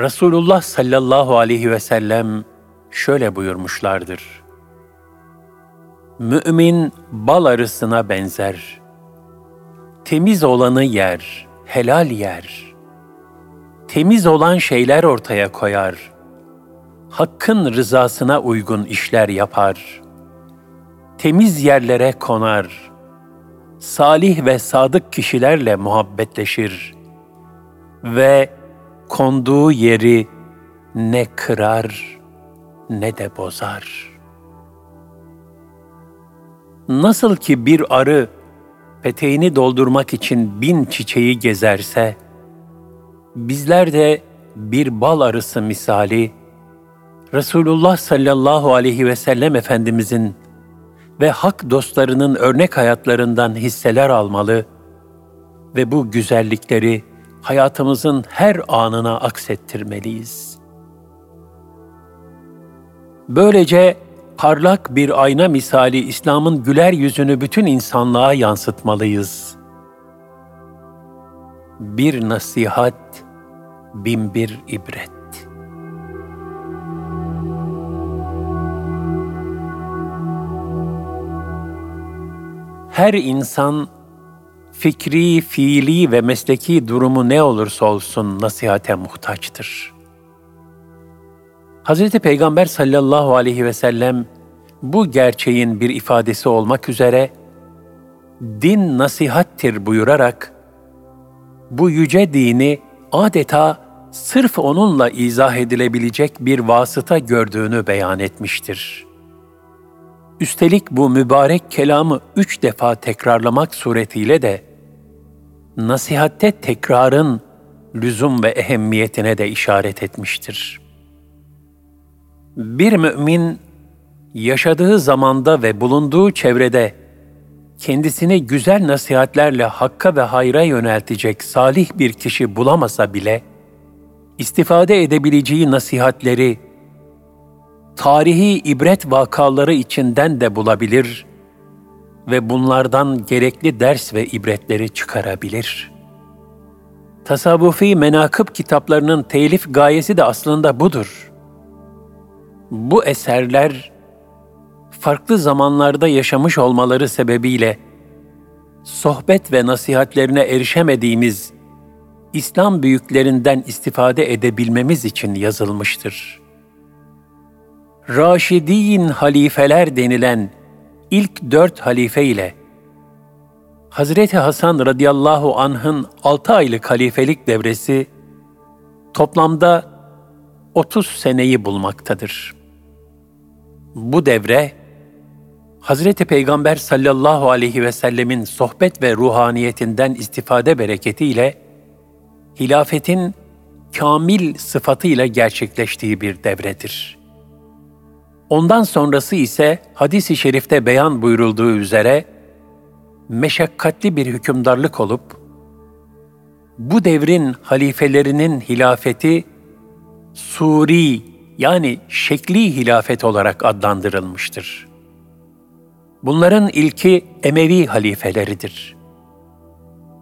Resulullah sallallahu aleyhi ve sellem şöyle buyurmuşlardır. Mümin bal arısına benzer. Temiz olanı yer, helal yer. Temiz olan şeyler ortaya koyar. Hakkın rızasına uygun işler yapar. Temiz yerlere konar. Salih ve sadık kişilerle muhabbetleşir ve konduğu yeri ne kırar ne de bozar. Nasıl ki bir arı peteğini doldurmak için bin çiçeği gezerse, bizler de bir bal arısı misali Resulullah sallallahu aleyhi ve sellem Efendimizin ve hak dostlarının örnek hayatlarından hisseler almalı ve bu güzellikleri hayatımızın her anına aksettirmeliyiz. Böylece parlak bir ayna misali İslam'ın güler yüzünü bütün insanlığa yansıtmalıyız. Bir nasihat, bin bir ibret. Her insan fikri, fiili ve mesleki durumu ne olursa olsun nasihate muhtaçtır. Hz. Peygamber sallallahu aleyhi ve sellem bu gerçeğin bir ifadesi olmak üzere din nasihattir buyurarak bu yüce dini adeta sırf onunla izah edilebilecek bir vasıta gördüğünü beyan etmiştir. Üstelik bu mübarek kelamı üç defa tekrarlamak suretiyle de nasihatte tekrarın lüzum ve ehemmiyetine de işaret etmiştir. Bir mümin yaşadığı zamanda ve bulunduğu çevrede kendisini güzel nasihatlerle hakka ve hayra yöneltecek salih bir kişi bulamasa bile istifade edebileceği nasihatleri tarihi ibret vakaları içinden de bulabilir ve bunlardan gerekli ders ve ibretleri çıkarabilir. Tasavvufi menakıb kitaplarının telif gayesi de aslında budur. Bu eserler farklı zamanlarda yaşamış olmaları sebebiyle sohbet ve nasihatlerine erişemediğimiz İslam büyüklerinden istifade edebilmemiz için yazılmıştır. Raşidin halifeler denilen ilk dört halife ile Hazreti Hasan radıyallahu anh'ın altı aylık halifelik devresi toplamda 30 seneyi bulmaktadır. Bu devre Hazreti Peygamber sallallahu aleyhi ve sellemin sohbet ve ruhaniyetinden istifade bereketiyle hilafetin kamil sıfatıyla gerçekleştiği bir devredir. Ondan sonrası ise hadis-i şerifte beyan buyurulduğu üzere meşakkatli bir hükümdarlık olup bu devrin halifelerinin hilafeti suri yani şekli hilafet olarak adlandırılmıştır. Bunların ilki Emevi halifeleridir.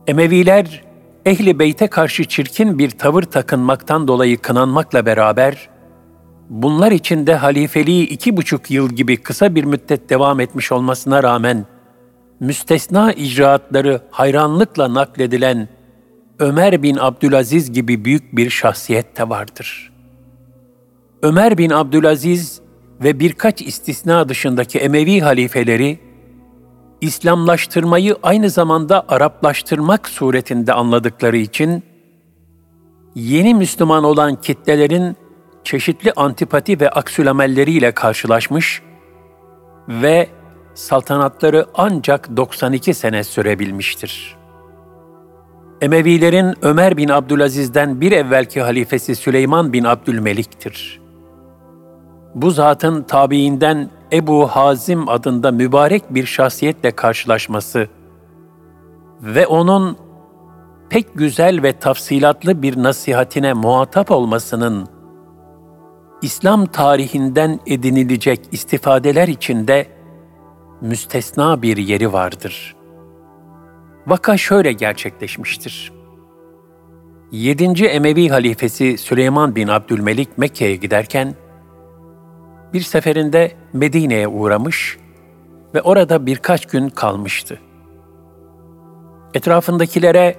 Emeviler, ehli beyte karşı çirkin bir tavır takınmaktan dolayı kınanmakla beraber, bunlar içinde halifeliği iki buçuk yıl gibi kısa bir müddet devam etmiş olmasına rağmen, müstesna icraatları hayranlıkla nakledilen Ömer bin Abdülaziz gibi büyük bir şahsiyet de vardır. Ömer bin Abdülaziz ve birkaç istisna dışındaki Emevi halifeleri, İslamlaştırmayı aynı zamanda Araplaştırmak suretinde anladıkları için, yeni Müslüman olan kitlelerin çeşitli antipati ve aksülamelleriyle karşılaşmış ve saltanatları ancak 92 sene sürebilmiştir. Emevilerin Ömer bin Abdülaziz'den bir evvelki halifesi Süleyman bin Abdülmelik'tir bu zatın tabiinden Ebu Hazim adında mübarek bir şahsiyetle karşılaşması ve onun pek güzel ve tafsilatlı bir nasihatine muhatap olmasının İslam tarihinden edinilecek istifadeler içinde müstesna bir yeri vardır. Vaka şöyle gerçekleşmiştir. 7. Emevi halifesi Süleyman bin Abdülmelik Mekke'ye giderken bir seferinde Medine'ye uğramış ve orada birkaç gün kalmıştı. Etrafındakilere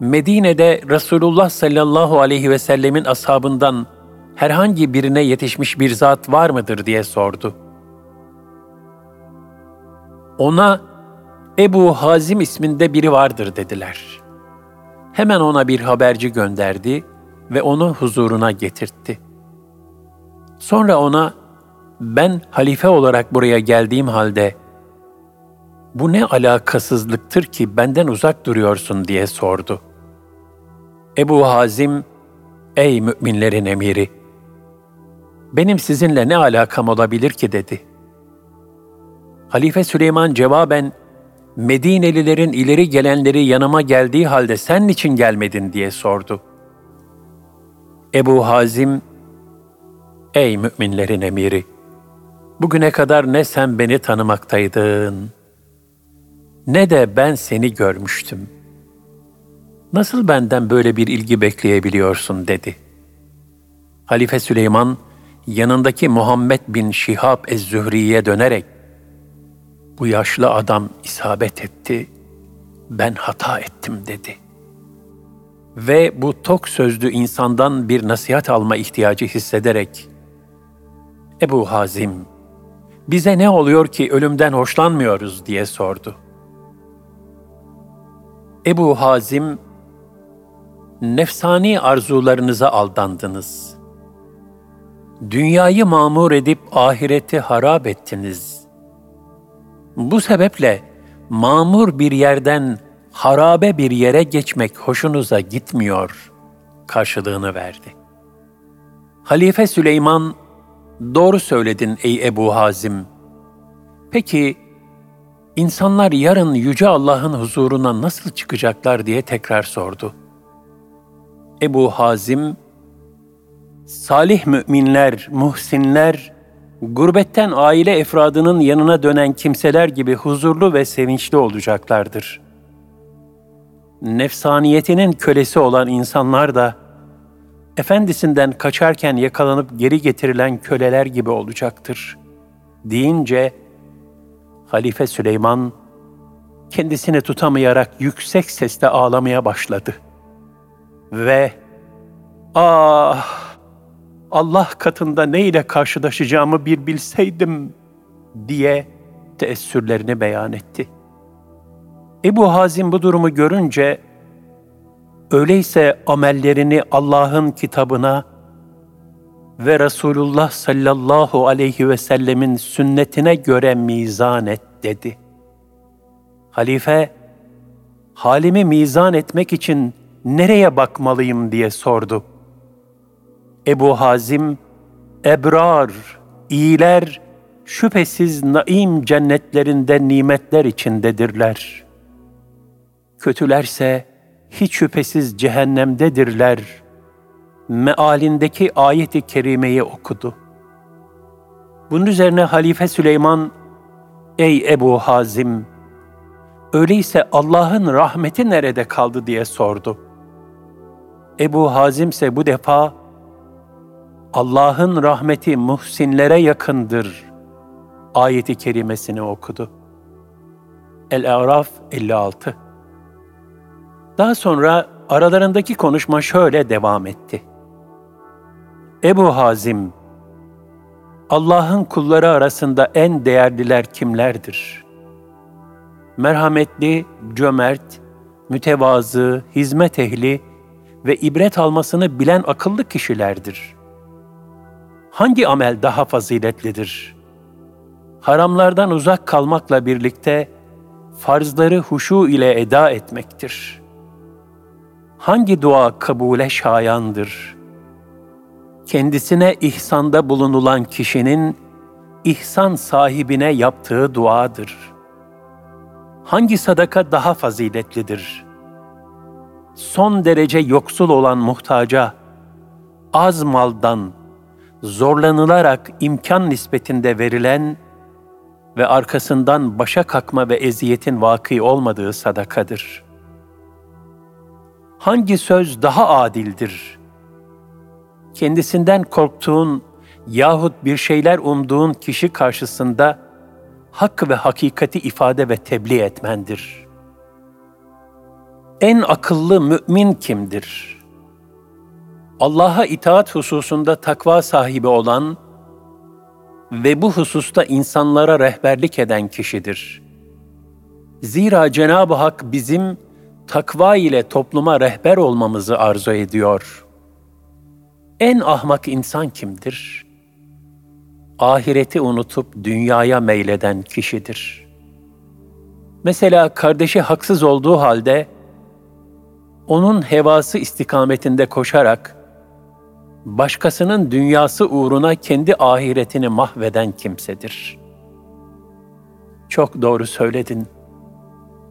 Medine'de Resulullah sallallahu aleyhi ve sellemin ashabından herhangi birine yetişmiş bir zat var mıdır diye sordu. Ona Ebu Hazim isminde biri vardır dediler. Hemen ona bir haberci gönderdi ve onu huzuruna getirtti. Sonra ona ben halife olarak buraya geldiğim halde bu ne alakasızlıktır ki benden uzak duruyorsun diye sordu. Ebu Hazim, ey müminlerin emiri, benim sizinle ne alakam olabilir ki dedi. Halife Süleyman cevaben, Medinelilerin ileri gelenleri yanıma geldiği halde sen niçin gelmedin diye sordu. Ebu Hazim, ey müminlerin emiri, bugüne kadar ne sen beni tanımaktaydın, ne de ben seni görmüştüm. Nasıl benden böyle bir ilgi bekleyebiliyorsun dedi. Halife Süleyman yanındaki Muhammed bin Şihab ez-Zühri'ye dönerek bu yaşlı adam isabet etti, ben hata ettim dedi. Ve bu tok sözlü insandan bir nasihat alma ihtiyacı hissederek, Ebu Hazim, bize ne oluyor ki ölümden hoşlanmıyoruz diye sordu. Ebu Hazim, nefsani arzularınıza aldandınız. Dünyayı mamur edip ahireti harap ettiniz. Bu sebeple mamur bir yerden harabe bir yere geçmek hoşunuza gitmiyor karşılığını verdi. Halife Süleyman, doğru söyledin ey Ebu Hazim. Peki, insanlar yarın Yüce Allah'ın huzuruna nasıl çıkacaklar diye tekrar sordu. Ebu Hazim, salih müminler, muhsinler, gurbetten aile efradının yanına dönen kimseler gibi huzurlu ve sevinçli olacaklardır. Nefsaniyetinin kölesi olan insanlar da, efendisinden kaçarken yakalanıp geri getirilen köleler gibi olacaktır. Deyince, Halife Süleyman, kendisini tutamayarak yüksek sesle ağlamaya başladı. Ve, ah! Allah katında ne ile karşılaşacağımı bir bilseydim diye teessürlerini beyan etti. Ebu Hazim bu durumu görünce öyleyse amellerini Allah'ın kitabına ve Resulullah sallallahu aleyhi ve sellemin sünnetine göre mizan et dedi. Halife, halimi mizan etmek için nereye bakmalıyım diye sordu.'' Ebu Hazim, ebrar, iyiler, şüphesiz naim cennetlerinde nimetler içindedirler. Kötülerse hiç şüphesiz cehennemdedirler. Mealindeki ayeti kerimeyi okudu. Bunun üzerine Halife Süleyman, Ey Ebu Hazim! Öyleyse Allah'ın rahmeti nerede kaldı diye sordu. Ebu Hazim ise bu defa, Allah'ın rahmeti muhsinlere yakındır ayeti kerimesini okudu. El-Araf 56 Daha sonra aralarındaki konuşma şöyle devam etti. Ebu Hazim, Allah'ın kulları arasında en değerliler kimlerdir? Merhametli, cömert, mütevazı, hizmet ehli ve ibret almasını bilen akıllı kişilerdir.'' Hangi amel daha faziletlidir? Haramlardan uzak kalmakla birlikte farzları huşu ile eda etmektir. Hangi dua kabule şayandır? Kendisine ihsanda bulunulan kişinin ihsan sahibine yaptığı duadır. Hangi sadaka daha faziletlidir? Son derece yoksul olan muhtaca, az maldan, zorlanılarak imkan nispetinde verilen ve arkasından başa kakma ve eziyetin vakı olmadığı sadakadır. hangi söz daha adildir? Kendisinden korktuğun yahut bir şeyler umduğun kişi karşısında hak ve hakikati ifade ve tebliğ etmendir. En akıllı mümin kimdir? Allah'a itaat hususunda takva sahibi olan ve bu hususta insanlara rehberlik eden kişidir. Zira Cenab-ı Hak bizim takva ile topluma rehber olmamızı arzu ediyor. En ahmak insan kimdir? Ahireti unutup dünyaya meyleden kişidir. Mesela kardeşi haksız olduğu halde onun hevası istikametinde koşarak başkasının dünyası uğruna kendi ahiretini mahveden kimsedir. Çok doğru söyledin.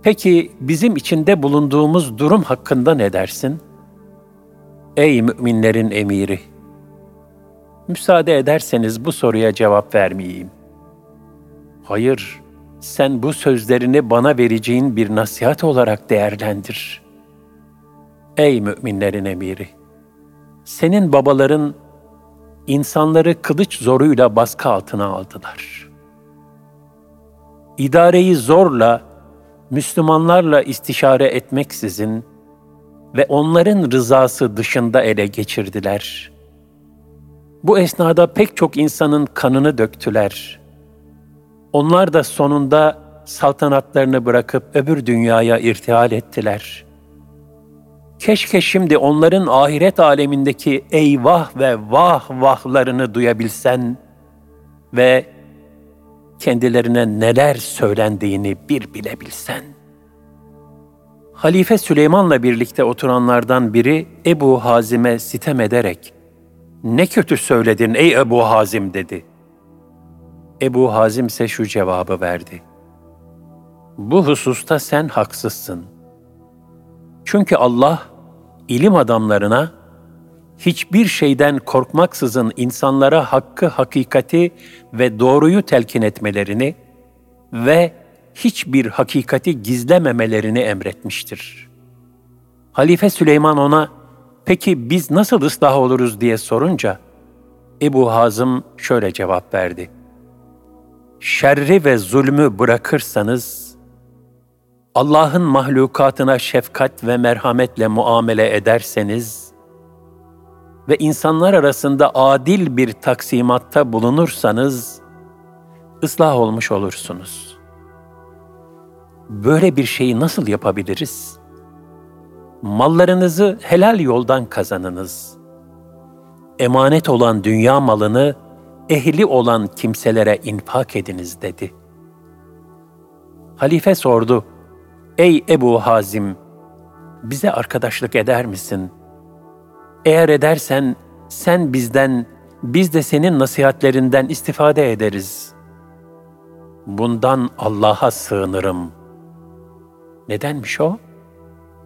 Peki bizim içinde bulunduğumuz durum hakkında ne dersin? Ey müminlerin emiri! Müsaade ederseniz bu soruya cevap vermeyeyim. Hayır, sen bu sözlerini bana vereceğin bir nasihat olarak değerlendir. Ey müminlerin emiri! Senin babaların insanları kılıç zoruyla baskı altına aldılar. İdareyi zorla, Müslümanlarla istişare etmeksizin ve onların rızası dışında ele geçirdiler. Bu esnada pek çok insanın kanını döktüler. Onlar da sonunda saltanatlarını bırakıp öbür dünyaya irtihal ettiler. Keşke şimdi onların ahiret alemindeki eyvah ve vah vahlarını duyabilsen ve kendilerine neler söylendiğini bir bilebilsen. Halife Süleyman'la birlikte oturanlardan biri Ebu Hazim'e sitem ederek, ''Ne kötü söyledin ey Ebu Hazim'' dedi. Ebu Hazim ise şu cevabı verdi. ''Bu hususta sen haksızsın. Çünkü Allah ilim adamlarına hiçbir şeyden korkmaksızın insanlara hakkı, hakikati ve doğruyu telkin etmelerini ve hiçbir hakikati gizlememelerini emretmiştir. Halife Süleyman ona, peki biz nasıl ıslah oluruz diye sorunca, Ebu Hazım şöyle cevap verdi. Şerri ve zulmü bırakırsanız, Allah'ın mahlukatına şefkat ve merhametle muamele ederseniz, ve insanlar arasında adil bir taksimatta bulunursanız ıslah olmuş olursunuz. Böyle bir şeyi nasıl yapabiliriz? Mallarınızı helal yoldan kazanınız. Emanet olan dünya malını ehli olan kimselere infak ediniz dedi. Halife sordu, Ey Ebu Hazim, bize arkadaşlık eder misin?'' Eğer edersen sen bizden, biz de senin nasihatlerinden istifade ederiz. Bundan Allah'a sığınırım. Nedenmiş o?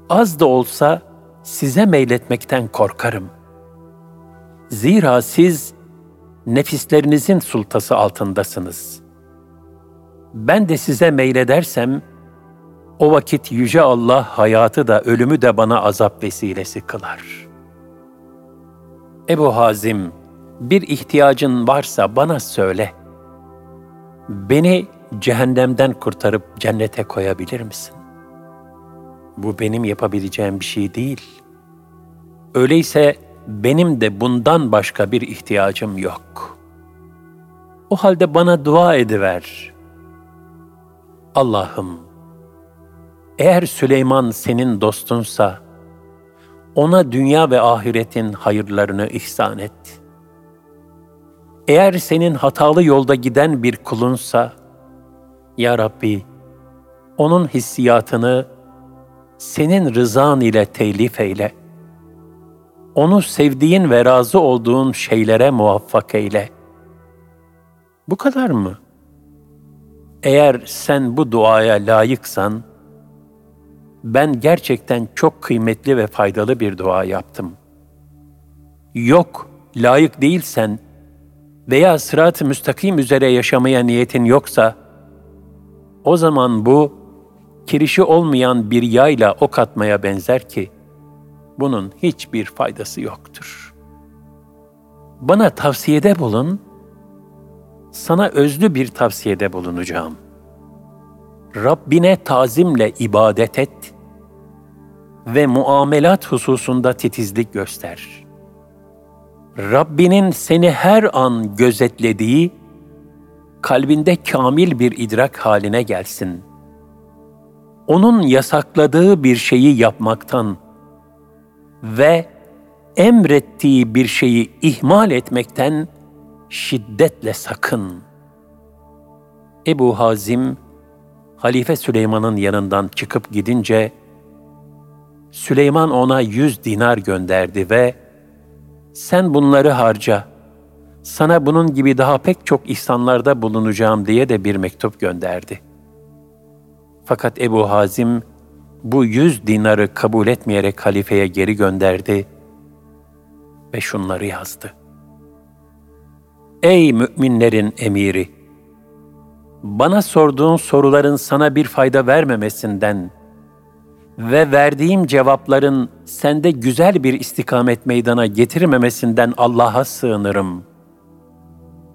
Az da olsa size meyletmekten korkarım. Zira siz nefislerinizin sultası altındasınız. Ben de size meyledersem, o vakit Yüce Allah hayatı da ölümü de bana azap vesilesi kılar.'' Ebu Hazim, bir ihtiyacın varsa bana söyle. Beni cehennemden kurtarıp cennete koyabilir misin? Bu benim yapabileceğim bir şey değil. Öyleyse benim de bundan başka bir ihtiyacım yok. O halde bana dua ediver. Allah'ım, eğer Süleyman senin dostunsa, ona dünya ve ahiretin hayırlarını ihsan et. Eğer senin hatalı yolda giden bir kulunsa, Ya Rabbi, onun hissiyatını senin rızan ile telif eyle. Onu sevdiğin ve razı olduğun şeylere muvaffak eyle. Bu kadar mı? Eğer sen bu duaya layıksan, ben gerçekten çok kıymetli ve faydalı bir dua yaptım. Yok, layık değilsen veya sırat-ı müstakim üzere yaşamaya niyetin yoksa, o zaman bu, kirişi olmayan bir yayla ok atmaya benzer ki, bunun hiçbir faydası yoktur. Bana tavsiyede bulun, sana özlü bir tavsiyede bulunacağım. Rabbine tazimle ibadet et ve muamelat hususunda titizlik göster. Rabbinin seni her an gözetlediği, kalbinde kamil bir idrak haline gelsin. Onun yasakladığı bir şeyi yapmaktan ve emrettiği bir şeyi ihmal etmekten şiddetle sakın. Ebu Hazim, Halife Süleyman'ın yanından çıkıp gidince, Süleyman ona yüz dinar gönderdi ve sen bunları harca, sana bunun gibi daha pek çok ihsanlarda bulunacağım diye de bir mektup gönderdi. Fakat Ebu Hazim bu yüz dinarı kabul etmeyerek halifeye geri gönderdi ve şunları yazdı. Ey müminlerin emiri! Bana sorduğun soruların sana bir fayda vermemesinden ve verdiğim cevapların sende güzel bir istikamet meydana getirmemesinden Allah'a sığınırım.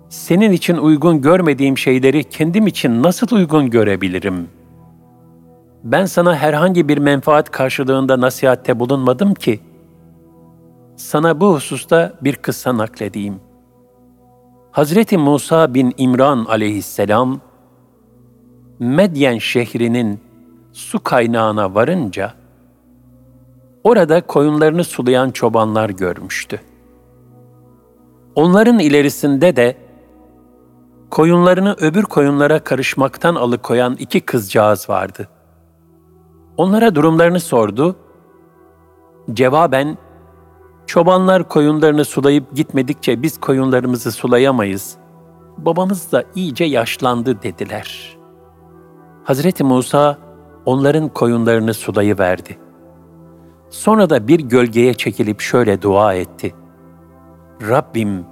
Senin için uygun görmediğim şeyleri kendim için nasıl uygun görebilirim? Ben sana herhangi bir menfaat karşılığında nasihatte bulunmadım ki. Sana bu hususta bir kıssa nakledeyim. Hazreti Musa bin İmran aleyhisselam, Medyen şehrinin su kaynağına varınca, orada koyunlarını sulayan çobanlar görmüştü. Onların ilerisinde de koyunlarını öbür koyunlara karışmaktan alıkoyan iki kızcağız vardı. Onlara durumlarını sordu. Cevaben, çobanlar koyunlarını sulayıp gitmedikçe biz koyunlarımızı sulayamayız. Babamız da iyice yaşlandı dediler. Hazreti Musa onların koyunlarını sulayıverdi. Sonra da bir gölgeye çekilip şöyle dua etti. Rabbim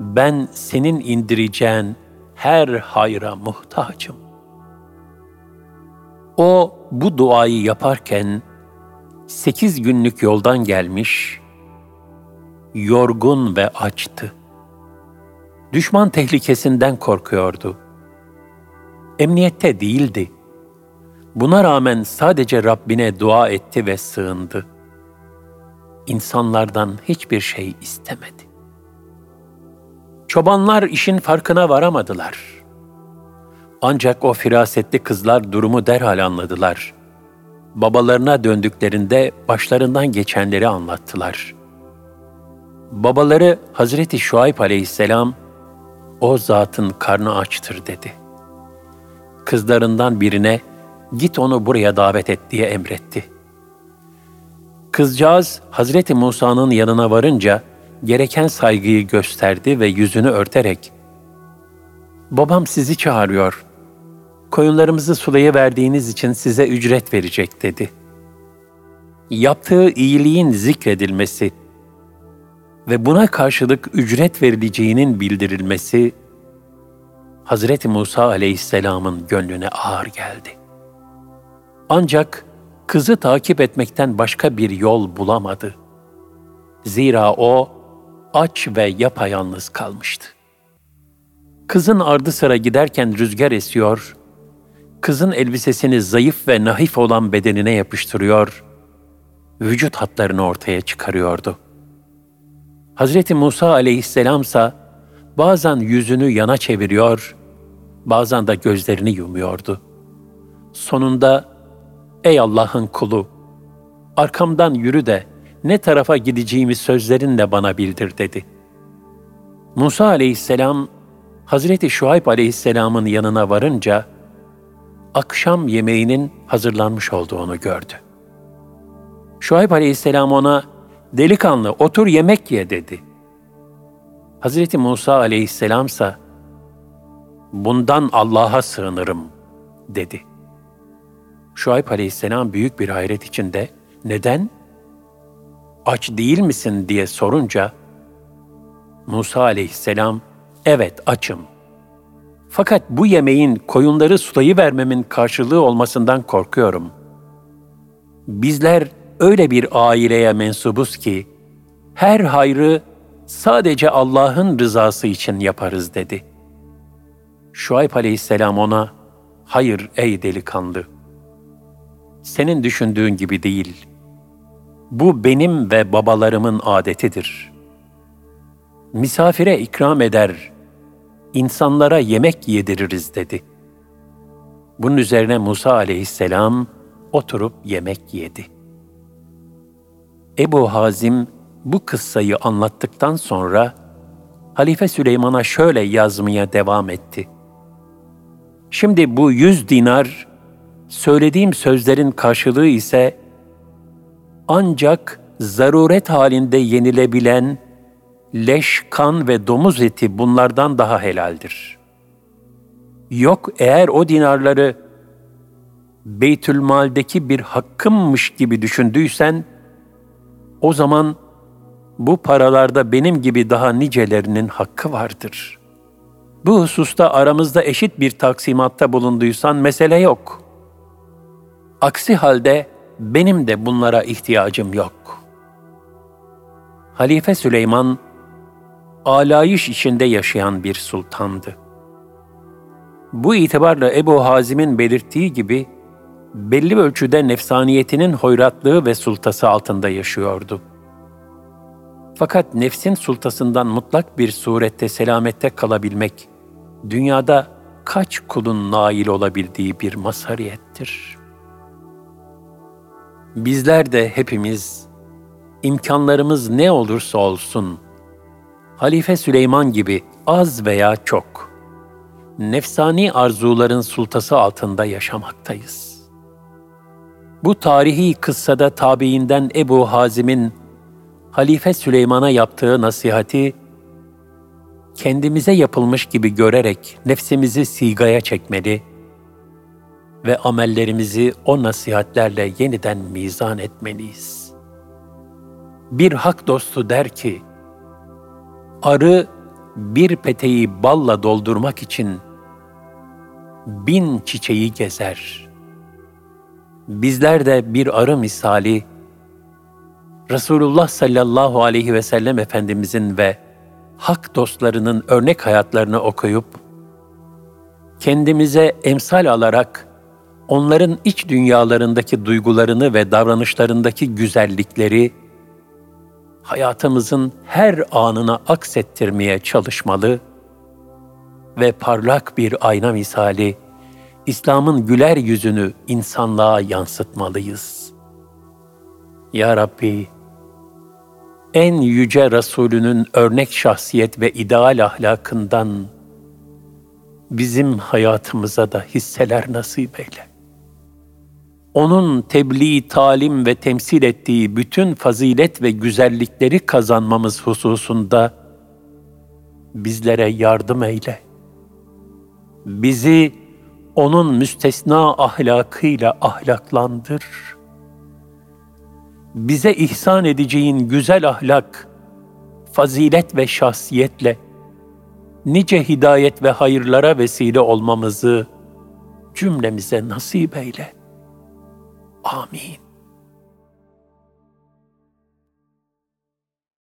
ben senin indireceğin her hayra muhtacım. O bu duayı yaparken sekiz günlük yoldan gelmiş, yorgun ve açtı. Düşman tehlikesinden korkuyordu. Emniyette değildi. Buna rağmen sadece Rabbine dua etti ve sığındı. İnsanlardan hiçbir şey istemedi. Çobanlar işin farkına varamadılar. Ancak o firasetli kızlar durumu derhal anladılar. Babalarına döndüklerinde başlarından geçenleri anlattılar. Babaları Hazreti Şuayb aleyhisselam, o zatın karnı açtır dedi. Kızlarından birine, git onu buraya davet et diye emretti. Kızcağız Hazreti Musa'nın yanına varınca gereken saygıyı gösterdi ve yüzünü örterek "Babam sizi çağırıyor. Koyunlarımızı sulaya verdiğiniz için size ücret verecek." dedi. Yaptığı iyiliğin zikredilmesi ve buna karşılık ücret verileceğinin bildirilmesi Hazreti Musa aleyhisselamın gönlüne ağır geldi. Ancak kızı takip etmekten başka bir yol bulamadı. Zira o aç ve yapayalnız kalmıştı. Kızın ardı sıra giderken rüzgar esiyor, kızın elbisesini zayıf ve nahif olan bedenine yapıştırıyor, vücut hatlarını ortaya çıkarıyordu. Hazreti Musa aleyhisselamsa bazen yüzünü yana çeviriyor, bazen de gözlerini yumuyordu. Sonunda Ey Allah'ın kulu, arkamdan yürü de ne tarafa gideceğimi sözlerinle bana bildir dedi. Musa aleyhisselam, Hazreti Şuayb aleyhisselamın yanına varınca, akşam yemeğinin hazırlanmış olduğunu gördü. Şuayb aleyhisselam ona, delikanlı otur yemek ye dedi. Hazreti Musa aleyhisselamsa, bundan Allah'a sığınırım dedi. Şuayb aleyhisselam büyük bir hayret içinde neden? Aç değil misin diye sorunca Musa aleyhisselam evet açım. Fakat bu yemeğin koyunları sulayı vermemin karşılığı olmasından korkuyorum. Bizler öyle bir aileye mensubuz ki her hayrı sadece Allah'ın rızası için yaparız dedi. Şuayb aleyhisselam ona, hayır ey delikanlı, senin düşündüğün gibi değil. Bu benim ve babalarımın adetidir. Misafire ikram eder, insanlara yemek yediririz dedi. Bunun üzerine Musa aleyhisselam oturup yemek yedi. Ebu Hazim bu kıssayı anlattıktan sonra Halife Süleyman'a şöyle yazmaya devam etti. Şimdi bu yüz dinar, söylediğim sözlerin karşılığı ise ancak zaruret halinde yenilebilen leş, kan ve domuz eti bunlardan daha helaldir. Yok eğer o dinarları Beytülmal'deki bir hakkımmış gibi düşündüysen, o zaman bu paralarda benim gibi daha nicelerinin hakkı vardır. Bu hususta aramızda eşit bir taksimatta bulunduysan mesele yok. Aksi halde benim de bunlara ihtiyacım yok. Halife Süleyman, alayış içinde yaşayan bir sultandı. Bu itibarla Ebu Hazim'in belirttiği gibi, belli ölçüde nefsaniyetinin hoyratlığı ve sultası altında yaşıyordu. Fakat nefsin sultasından mutlak bir surette selamette kalabilmek, dünyada kaç kulun nail olabildiği bir masariyettir. Bizler de hepimiz, imkanlarımız ne olursa olsun, Halife Süleyman gibi az veya çok, nefsani arzuların sultası altında yaşamaktayız. Bu tarihi kıssada tabiinden Ebu Hazim'in Halife Süleyman'a yaptığı nasihati kendimize yapılmış gibi görerek nefsimizi sigaya çekmeli ve amellerimizi o nasihatlerle yeniden mizan etmeliyiz. Bir hak dostu der ki, arı bir peteği balla doldurmak için bin çiçeği gezer.'' bizler de bir arı misali Resulullah sallallahu aleyhi ve sellem Efendimizin ve hak dostlarının örnek hayatlarını okuyup kendimize emsal alarak onların iç dünyalarındaki duygularını ve davranışlarındaki güzellikleri hayatımızın her anına aksettirmeye çalışmalı ve parlak bir ayna misali İslam'ın güler yüzünü insanlığa yansıtmalıyız. Ya Rabbi, en yüce Resulünün örnek şahsiyet ve ideal ahlakından bizim hayatımıza da hisseler nasip eyle. Onun tebliğ, talim ve temsil ettiği bütün fazilet ve güzellikleri kazanmamız hususunda bizlere yardım eyle. Bizi onun müstesna ahlakıyla ahlaklandır. Bize ihsan edeceğin güzel ahlak, fazilet ve şahsiyetle nice hidayet ve hayırlara vesile olmamızı cümlemize nasip eyle. Amin.